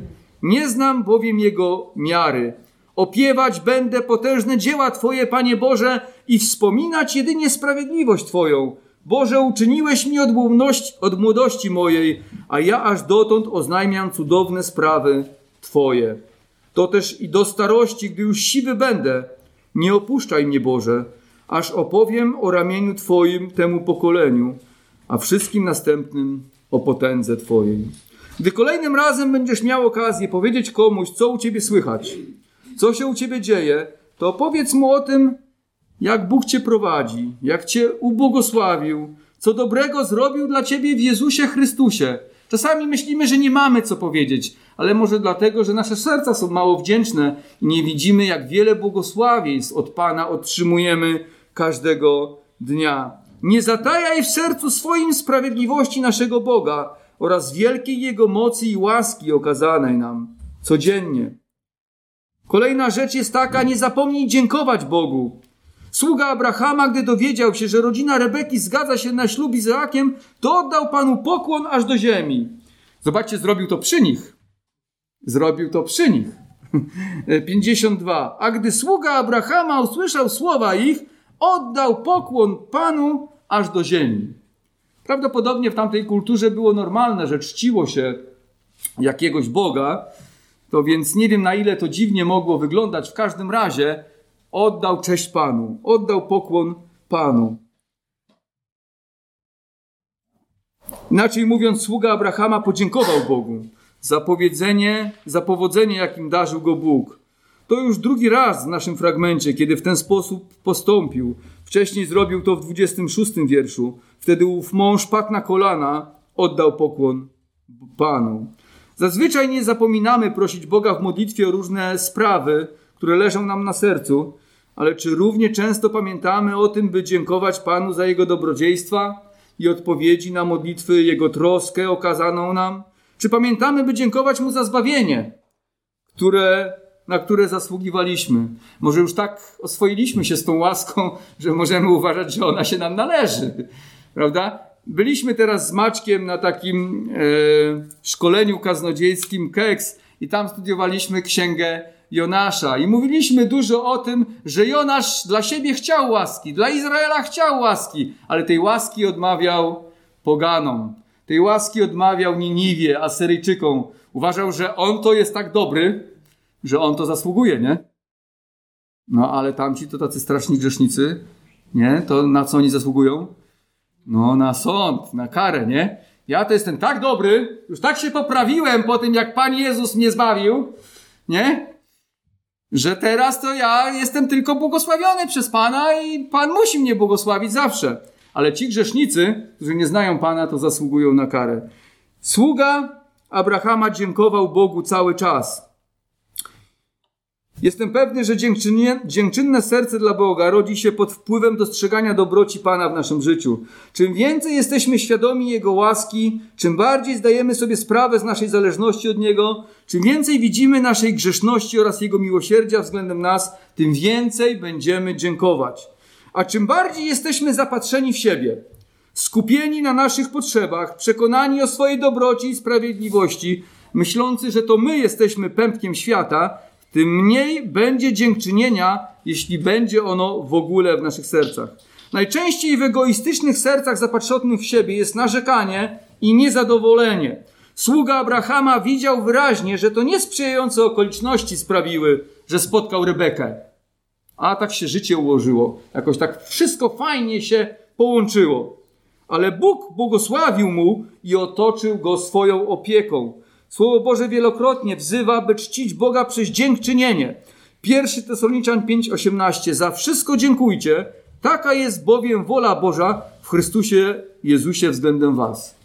Speaker 1: Nie znam bowiem jego miary. Opiewać będę potężne dzieła Twoje, Panie Boże, i wspominać jedynie sprawiedliwość Twoją. Boże, uczyniłeś mi od młodości, od młodości mojej, a ja aż dotąd oznajmiam cudowne sprawy Twoje. To też i do starości, gdy już siwy będę, nie opuszczaj mnie, Boże, aż opowiem o ramieniu Twoim temu pokoleniu, a wszystkim następnym o potędze Twojej. Gdy kolejnym razem będziesz miał okazję powiedzieć komuś, co u Ciebie słychać, co się u Ciebie dzieje, to powiedz mu o tym, jak Bóg Cię prowadzi, jak Cię ubłogosławił, co dobrego zrobił dla Ciebie w Jezusie Chrystusie. Czasami myślimy, że nie mamy co powiedzieć, ale może dlatego, że nasze serca są mało wdzięczne i nie widzimy, jak wiele błogosławieństw od Pana otrzymujemy każdego dnia. Nie zatajaj w sercu swoim sprawiedliwości naszego Boga oraz wielkiej Jego mocy i łaski okazanej nam codziennie. Kolejna rzecz jest taka, nie zapomnij dziękować Bogu. Sługa Abrahama, gdy dowiedział się, że rodzina Rebeki zgadza się na ślub Izaakiem, to oddał Panu pokłon aż do ziemi. Zobaczcie, zrobił to przy nich. Zrobił to przy nich. *laughs* 52. A gdy sługa Abrahama usłyszał słowa ich, oddał pokłon Panu aż do ziemi. Prawdopodobnie w tamtej kulturze było normalne, że czciło się jakiegoś Boga, to więc nie wiem na ile to dziwnie mogło wyglądać. W każdym razie oddał cześć Panu, oddał pokłon Panu. Inaczej mówiąc, sługa Abrahama podziękował Bogu za powiedzenie, za powodzenie, jakim darzył go Bóg. To już drugi raz w naszym fragmencie, kiedy w ten sposób postąpił. Wcześniej zrobił to w 26 wierszu. Wtedy ów mąż padł na kolana, oddał pokłon Panu. Zazwyczaj nie zapominamy prosić Boga w modlitwie o różne sprawy, które leżą nam na sercu, ale czy równie często pamiętamy o tym, by dziękować Panu za Jego dobrodziejstwa i odpowiedzi na modlitwy, Jego troskę okazaną nam? Czy pamiętamy, by dziękować Mu za zbawienie, które, na które zasługiwaliśmy? Może już tak oswoiliśmy się z tą łaską, że możemy uważać, że ona się nam należy, prawda? Byliśmy teraz z Maćkiem na takim e, szkoleniu kaznodziejskim KEX i tam studiowaliśmy księgę Jonasza i mówiliśmy dużo o tym, że Jonasz dla siebie chciał łaski, dla Izraela chciał łaski, ale tej łaski odmawiał poganom. Tej łaski odmawiał Niniwie, Asyryjczykom. Uważał, że on to jest tak dobry, że on to zasługuje, nie? No ale tamci to tacy straszni grzesznicy, nie? To na co oni zasługują? No na sąd, na karę, nie? Ja to jestem tak dobry, już tak się poprawiłem po tym, jak Pan Jezus mnie zbawił, nie? Że teraz to ja jestem tylko błogosławiony przez Pana i Pan musi mnie błogosławić zawsze. Ale ci grzesznicy, którzy nie znają Pana, to zasługują na karę. Sługa Abrahama dziękował Bogu cały czas. Jestem pewny, że dziękczynne serce dla Boga rodzi się pod wpływem dostrzegania dobroci Pana w naszym życiu. Czym więcej jesteśmy świadomi Jego łaski, czym bardziej zdajemy sobie sprawę z naszej zależności od Niego, czym więcej widzimy naszej grzeszności oraz Jego miłosierdzia względem nas, tym więcej będziemy dziękować. A czym bardziej jesteśmy zapatrzeni w siebie, skupieni na naszych potrzebach, przekonani o swojej dobroci i sprawiedliwości, myślący, że to my jesteśmy pępkiem świata, tym mniej będzie dziękczynienia, jeśli będzie ono w ogóle w naszych sercach. Najczęściej w egoistycznych sercach zapatrzonych w siebie jest narzekanie i niezadowolenie. Sługa Abrahama widział wyraźnie, że to niesprzyjające okoliczności sprawiły, że spotkał Rebekę. A tak się życie ułożyło. Jakoś tak wszystko fajnie się połączyło. Ale Bóg błogosławił mu i otoczył go swoją opieką. Słowo Boże wielokrotnie wzywa, by czcić Boga przez dziękczynienie. Pierwszy Tesaloniczan 5:18 Za wszystko dziękujcie, taka jest bowiem wola Boża w Chrystusie Jezusie względem was.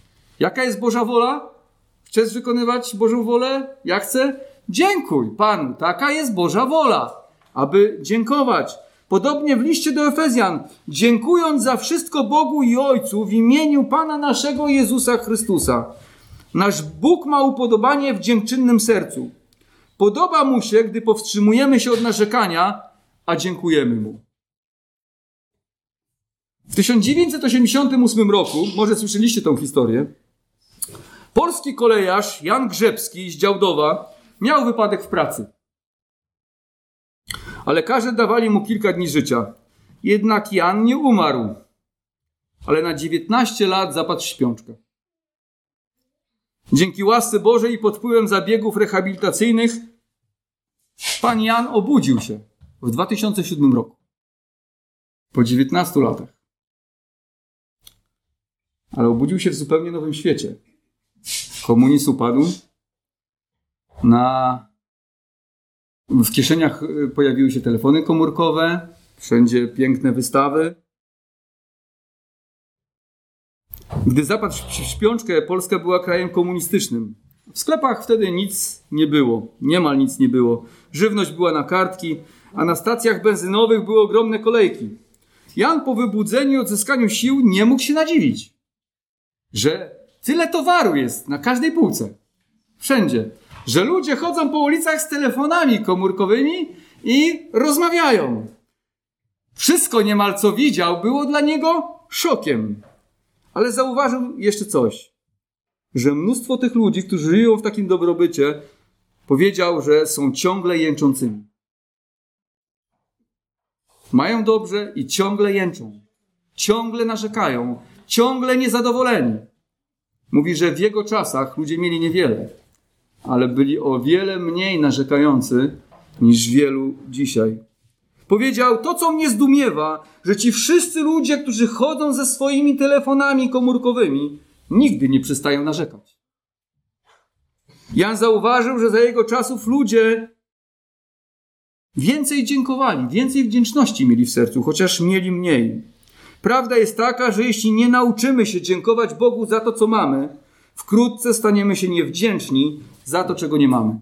Speaker 1: Jaka jest Boża wola? Chcesz wykonywać Bożą wolę? Ja chcę? Dziękuj Panu, taka jest Boża wola, aby dziękować. Podobnie w liście do Efezjan, dziękując za wszystko Bogu i Ojcu w imieniu Pana naszego Jezusa Chrystusa Nasz Bóg ma upodobanie w dziękczynnym sercu. Podoba mu się, gdy powstrzymujemy się od narzekania, a dziękujemy mu. W 1988 roku, może słyszeliście tą historię, polski kolejarz Jan Grzebski z Działdowa miał wypadek w pracy. A lekarze dawali mu kilka dni życia. Jednak Jan nie umarł, ale na 19 lat zapadł śpiączkę. Dzięki łasce Bożej i pod wpływem zabiegów rehabilitacyjnych pan Jan obudził się w 2007 roku. Po 19 latach. Ale obudził się w zupełnie nowym świecie. Komunizm upadł. Na... W kieszeniach pojawiły się telefony komórkowe, wszędzie piękne wystawy. Gdy zapadł w śpiączkę, Polska była krajem komunistycznym. W sklepach wtedy nic nie było, niemal nic nie było. Żywność była na kartki, a na stacjach benzynowych były ogromne kolejki. Jan po wybudzeniu i odzyskaniu sił nie mógł się nadziwić, że tyle towaru jest na każdej półce. Wszędzie. Że ludzie chodzą po ulicach z telefonami komórkowymi i rozmawiają. Wszystko niemal co widział było dla niego szokiem. Ale zauważył jeszcze coś, że mnóstwo tych ludzi, którzy żyją w takim dobrobycie, powiedział, że są ciągle jęczącymi. Mają dobrze i ciągle jęczą. Ciągle narzekają, ciągle niezadowoleni. Mówi, że w jego czasach ludzie mieli niewiele, ale byli o wiele mniej narzekający niż wielu dzisiaj. Powiedział, to co mnie zdumiewa, że ci wszyscy ludzie, którzy chodzą ze swoimi telefonami komórkowymi, nigdy nie przestają narzekać. Jan zauważył, że za jego czasów ludzie więcej dziękowali, więcej wdzięczności mieli w sercu, chociaż mieli mniej. Prawda jest taka, że jeśli nie nauczymy się dziękować Bogu za to, co mamy, wkrótce staniemy się niewdzięczni za to, czego nie mamy.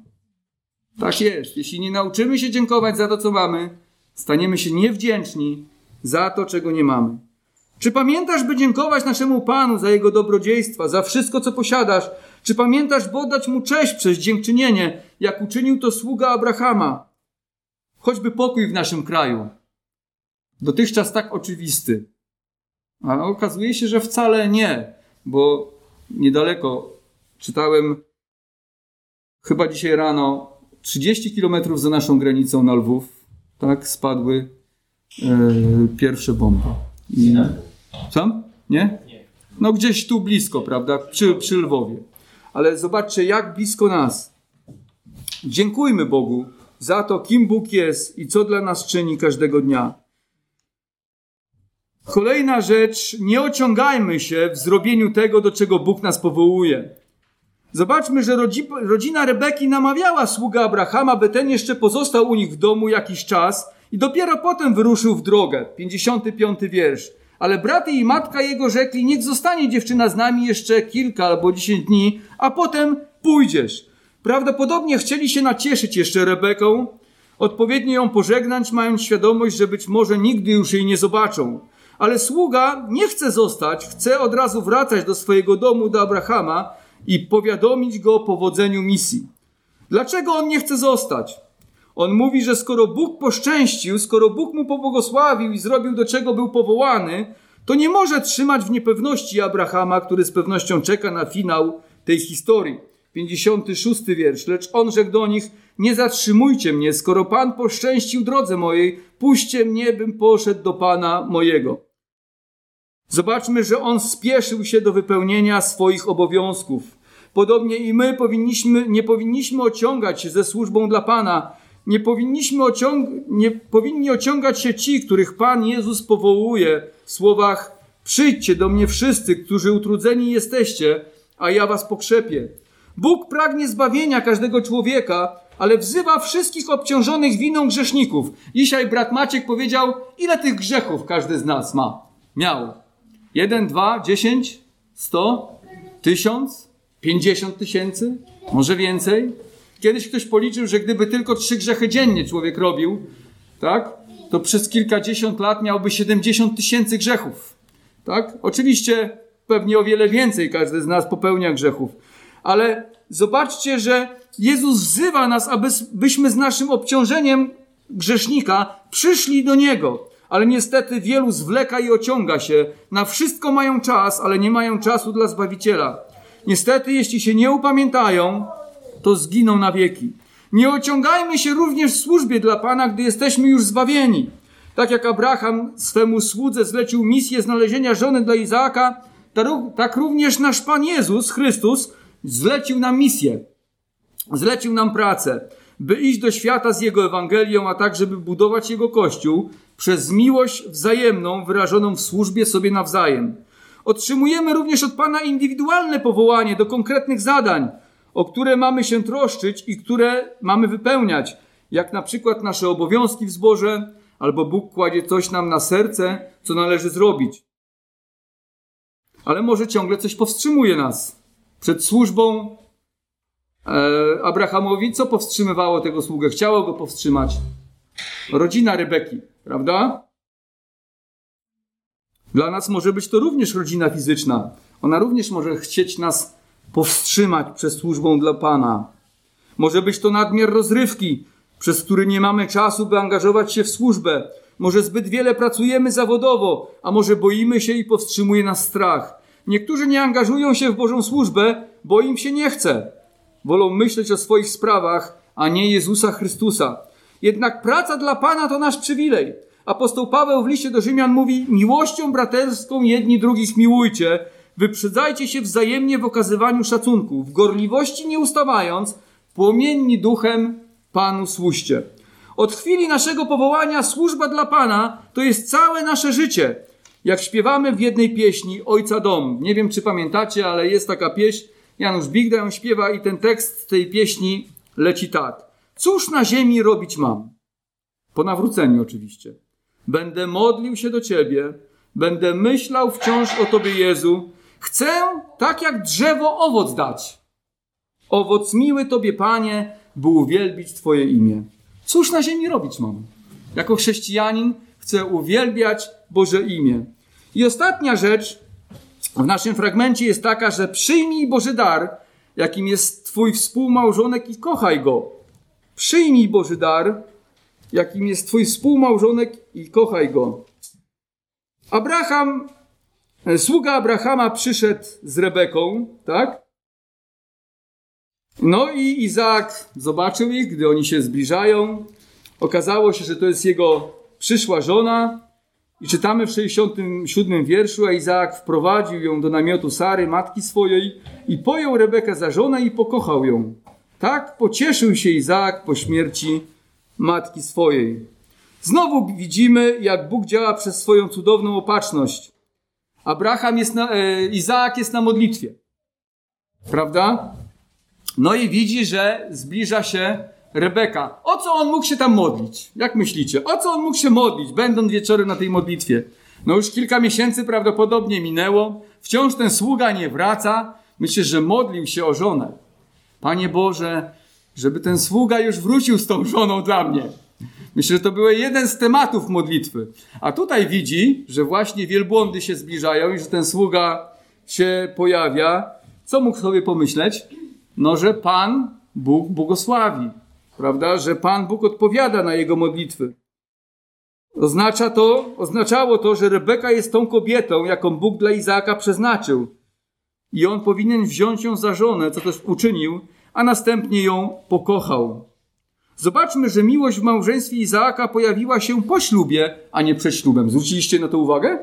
Speaker 1: Tak jest. Jeśli nie nauczymy się dziękować za to, co mamy, Staniemy się niewdzięczni za to, czego nie mamy. Czy pamiętasz, by dziękować naszemu Panu za Jego dobrodziejstwa, za wszystko, co posiadasz? Czy pamiętasz, by oddać Mu cześć przez dziękczynienie, jak uczynił to sługa Abrahama? Choćby pokój w naszym kraju. Dotychczas tak oczywisty. A okazuje się, że wcale nie, bo niedaleko czytałem chyba dzisiaj rano 30 kilometrów za naszą granicą na Lwów, tak, spadły e, pierwsze bomby. I, sam? Nie? No gdzieś tu blisko, prawda? Przy, przy Lwowie. Ale zobaczcie, jak blisko nas. Dziękujmy Bogu za to, kim Bóg jest i co dla nas czyni każdego dnia. Kolejna rzecz, nie ociągajmy się w zrobieniu tego, do czego Bóg nas powołuje. Zobaczmy, że rodzina Rebeki namawiała sługa Abrahama, by ten jeszcze pozostał u nich w domu jakiś czas i dopiero potem wyruszył w drogę. 55 wiersz. Ale brat i matka jego rzekli, niech zostanie dziewczyna z nami jeszcze kilka albo dziesięć dni, a potem pójdziesz. Prawdopodobnie chcieli się nacieszyć jeszcze Rebeką, odpowiednio ją pożegnać, mając świadomość, że być może nigdy już jej nie zobaczą. Ale sługa nie chce zostać, chce od razu wracać do swojego domu, do Abrahama i powiadomić go o powodzeniu misji. Dlaczego on nie chce zostać? On mówi, że skoro Bóg poszczęścił, skoro Bóg mu pobłogosławił i zrobił do czego był powołany, to nie może trzymać w niepewności Abrahama, który z pewnością czeka na finał tej historii. 56 wiersz. Lecz on rzekł do nich: Nie zatrzymujcie mnie, skoro Pan poszczęścił drodze mojej, puśćcie mnie, bym poszedł do Pana mojego. Zobaczmy, że on spieszył się do wypełnienia swoich obowiązków. Podobnie i my powinniśmy, nie powinniśmy ociągać się ze służbą dla Pana. Nie powinniśmy ociąg nie powinni ociągać się ci, których Pan Jezus powołuje w słowach: Przyjdźcie do mnie wszyscy, którzy utrudzeni jesteście, a ja was pokrzepię. Bóg pragnie zbawienia każdego człowieka, ale wzywa wszystkich obciążonych winą grzeszników. Dzisiaj brat Maciek powiedział, ile tych grzechów każdy z nas ma. Miał. Jeden, dwa, dziesięć, sto, tysiąc, pięćdziesiąt tysięcy, może więcej. Kiedyś ktoś policzył, że gdyby tylko trzy grzechy dziennie człowiek robił, tak, to przez kilkadziesiąt lat miałby 70 tysięcy grzechów. Tak? Oczywiście pewnie o wiele więcej każdy z nas popełnia grzechów. Ale zobaczcie, że Jezus wzywa nas, abyśmy z naszym obciążeniem grzesznika przyszli do Niego. Ale niestety wielu zwleka i ociąga się. Na wszystko mają czas, ale nie mają czasu dla Zbawiciela. Niestety, jeśli się nie upamiętają, to zginą na wieki. Nie ociągajmy się również w służbie dla Pana, gdy jesteśmy już zbawieni. Tak jak Abraham swemu słudze zlecił misję znalezienia żony dla Izaaka, tak również nasz Pan Jezus Chrystus zlecił nam misję. Zlecił nam pracę, by iść do świata z Jego Ewangelią, a także by budować Jego Kościół przez miłość wzajemną wyrażoną w służbie sobie nawzajem. Otrzymujemy również od Pana indywidualne powołanie do konkretnych zadań, o które mamy się troszczyć i które mamy wypełniać, jak na przykład nasze obowiązki w zborze, albo Bóg kładzie coś nam na serce, co należy zrobić. Ale może ciągle coś powstrzymuje nas przed służbą Abrahamowi. Co powstrzymywało tego sługę? Chciało go powstrzymać. Rodzina Rebeki, prawda? Dla nas może być to również rodzina fizyczna. Ona również może chcieć nas powstrzymać przed służbą dla Pana. Może być to nadmiar rozrywki, przez który nie mamy czasu, by angażować się w służbę. Może zbyt wiele pracujemy zawodowo, a może boimy się i powstrzymuje nas strach. Niektórzy nie angażują się w Bożą służbę, bo im się nie chce. Wolą myśleć o swoich sprawach, a nie Jezusa Chrystusa. Jednak praca dla Pana to nasz przywilej. Apostoł Paweł w liście do Rzymian mówi: Miłością braterską jedni drugich miłujcie, Wyprzedzajcie się wzajemnie w okazywaniu szacunku, w gorliwości nie ustawając, płomienni duchem Panu służcie. Od chwili naszego powołania służba dla Pana to jest całe nasze życie. Jak śpiewamy w jednej pieśni Ojca Dom. Nie wiem, czy pamiętacie, ale jest taka pieśń. Janusz Bigda ją śpiewa i ten tekst tej pieśni leci tak. Cóż na ziemi robić mam? Po nawróceniu oczywiście. Będę modlił się do Ciebie, będę myślał wciąż o Tobie, Jezu, Chcę, tak jak drzewo, owoc dać. Owoc miły Tobie, Panie, by uwielbić Twoje imię. Cóż na ziemi robić mam? Jako chrześcijanin chcę uwielbiać Boże imię. I ostatnia rzecz w naszym fragmencie jest taka, że przyjmij Boży dar, jakim jest Twój współmałżonek i kochaj go. Przyjmij Boży dar, jakim jest Twój współmałżonek i kochaj go. Abraham, e, sługa Abrahama przyszedł z Rebeką, tak? No i Izaak zobaczył ich, gdy oni się zbliżają. Okazało się, że to jest jego przyszła żona. I czytamy w 67 wierszu, a Izaak wprowadził ją do namiotu Sary, matki swojej, i pojął Rebekę za żonę i pokochał ją. Tak pocieszył się Izaak po śmierci matki swojej. Znowu widzimy, jak Bóg działa przez swoją cudowną opatrzność. Abraham jest na, e, Izaak jest na modlitwie. Prawda? No i widzi, że zbliża się Rebeka. O co on mógł się tam modlić? Jak myślicie? O co on mógł się modlić, będąc wieczorem na tej modlitwie? No już kilka miesięcy prawdopodobnie minęło. Wciąż ten sługa nie wraca. Myślę, że modlił się o żonę. Panie Boże, żeby ten sługa już wrócił z tą żoną dla mnie. Myślę, że to był jeden z tematów modlitwy. A tutaj widzi, że właśnie wielbłądy się zbliżają i że ten sługa się pojawia. Co mógł sobie pomyśleć? No, że Pan Bóg błogosławi. Prawda? Że Pan Bóg odpowiada na jego modlitwy. Oznacza to, oznaczało to, że Rebeka jest tą kobietą, jaką Bóg dla Izaaka przeznaczył. I on powinien wziąć ją za żonę, co też uczynił, a następnie ją pokochał. Zobaczmy, że miłość w małżeństwie Izaaka pojawiła się po ślubie, a nie przed ślubem. Zwróciliście na to uwagę?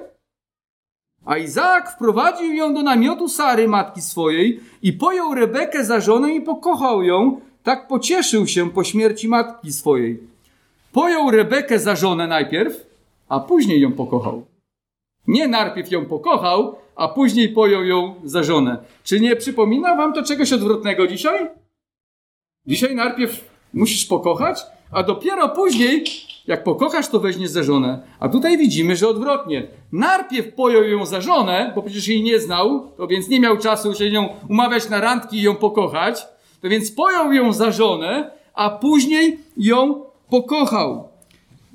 Speaker 1: A Izaak wprowadził ją do namiotu Sary, matki swojej, i pojął Rebekę za żonę i pokochał ją. Tak pocieszył się po śmierci matki swojej. Pojął Rebekę za żonę najpierw, a później ją pokochał. Nie najpierw ją pokochał, a później pojął ją za żonę. Czy nie przypomina wam to czegoś odwrotnego dzisiaj? Dzisiaj najpierw musisz pokochać, a dopiero później, jak pokochasz, to weźmiesz za żonę. A tutaj widzimy, że odwrotnie. Najpierw pojął ją za żonę, bo przecież jej nie znał, to więc nie miał czasu się nią umawiać na randki i ją pokochać. To więc pojął ją za żonę, a później ją pokochał.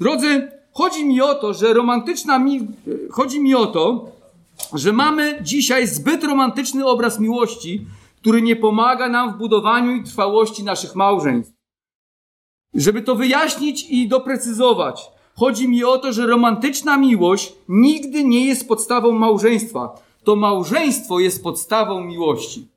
Speaker 1: Drodzy, chodzi mi o to, że romantyczna mi... chodzi mi o to, że mamy dzisiaj zbyt romantyczny obraz miłości, który nie pomaga nam w budowaniu i trwałości naszych małżeństw. Żeby to wyjaśnić i doprecyzować, chodzi mi o to, że romantyczna miłość nigdy nie jest podstawą małżeństwa. To małżeństwo jest podstawą miłości.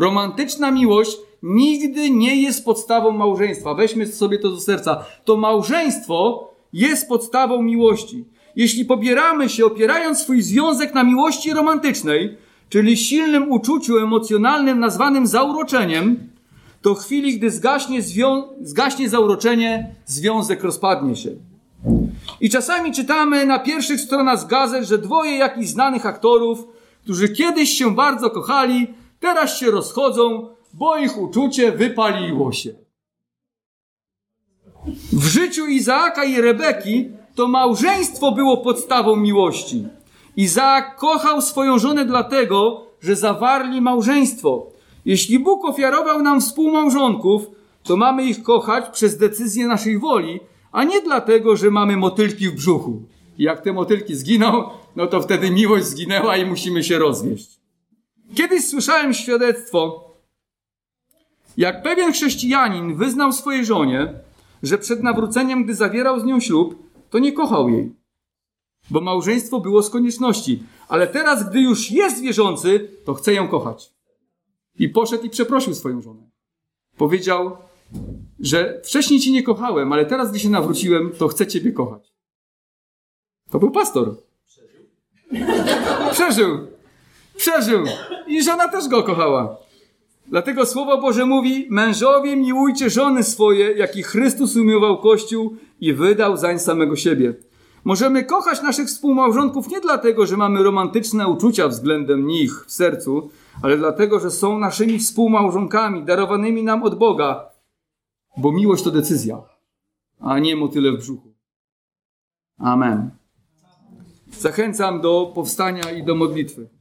Speaker 1: Romantyczna miłość nigdy nie jest podstawą małżeństwa. Weźmy sobie to do serca. To małżeństwo jest podstawą miłości. Jeśli pobieramy się opierając swój związek na miłości romantycznej, czyli silnym uczuciu emocjonalnym nazwanym zauroczeniem, to w chwili, gdy zgaśnie, zwią- zgaśnie zauroczenie, związek rozpadnie się. I czasami czytamy na pierwszych stronach gazet, że dwoje jakichś znanych aktorów, którzy kiedyś się bardzo kochali, teraz się rozchodzą, bo ich uczucie wypaliło się. W życiu Izaaka i Rebeki to małżeństwo było podstawą miłości. Izaak kochał swoją żonę dlatego, że zawarli małżeństwo. Jeśli Bóg ofiarował nam współmałżonków, to mamy ich kochać przez decyzję naszej woli, a nie dlatego, że mamy motylki w brzuchu. Jak te motylki zginą, no to wtedy miłość zginęła i musimy się rozwieść. Kiedyś słyszałem świadectwo, jak pewien chrześcijanin wyznał swojej żonie, że przed nawróceniem, gdy zawierał z nią ślub, to nie kochał jej, bo małżeństwo było z konieczności, ale teraz, gdy już jest wierzący, to chce ją kochać. I poszedł i przeprosił swoją żonę. Powiedział, że wcześniej ci nie kochałem, ale teraz, gdy się nawróciłem, to chcę ciebie kochać. To był pastor. Przeżył. Przeżył. I żona też go kochała. Dlatego Słowo Boże mówi: Mężowie, miłujcie żony swoje, jak i Chrystus umiłował Kościół i wydał zań samego siebie. Możemy kochać naszych współmałżonków nie dlatego, że mamy romantyczne uczucia względem nich w sercu, ale dlatego, że są naszymi współmałżonkami, darowanymi nam od Boga. Bo miłość to decyzja, a nie motyle w brzuchu. Amen. Zachęcam do powstania i do modlitwy.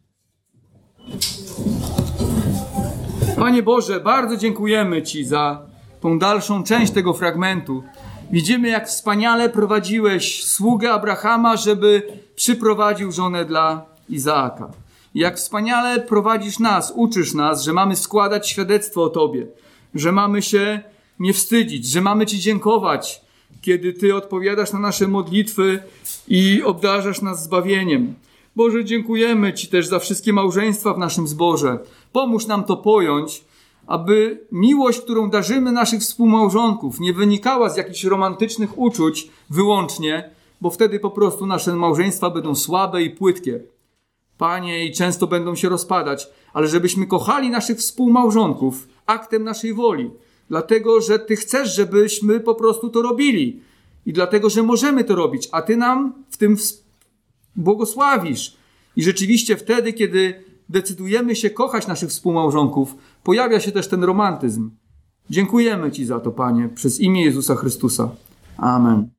Speaker 1: Panie Boże, bardzo dziękujemy Ci za tą dalszą część tego fragmentu. Widzimy, jak wspaniale prowadziłeś sługę Abrahama, żeby przyprowadził żonę dla Izaaka. Jak wspaniale prowadzisz nas, uczysz nas, że mamy składać świadectwo o Tobie, że mamy się nie wstydzić, że mamy Ci dziękować, kiedy Ty odpowiadasz na nasze modlitwy i obdarzasz nas zbawieniem. Boże, dziękujemy Ci też za wszystkie małżeństwa w naszym zborze. Pomóż nam to pojąć, aby miłość, którą darzymy naszych współmałżonków, nie wynikała z jakichś romantycznych uczuć wyłącznie, bo wtedy po prostu nasze małżeństwa będą słabe i płytkie. Panie, i często będą się rozpadać, ale żebyśmy kochali naszych współmałżonków aktem naszej woli, dlatego że Ty chcesz, żebyśmy po prostu to robili i dlatego, że możemy to robić, a Ty nam w tym błogosławisz. I rzeczywiście wtedy, kiedy decydujemy się kochać naszych współmałżonków, pojawia się też ten romantyzm. Dziękujemy Ci za to, Panie, przez imię Jezusa Chrystusa. Amen.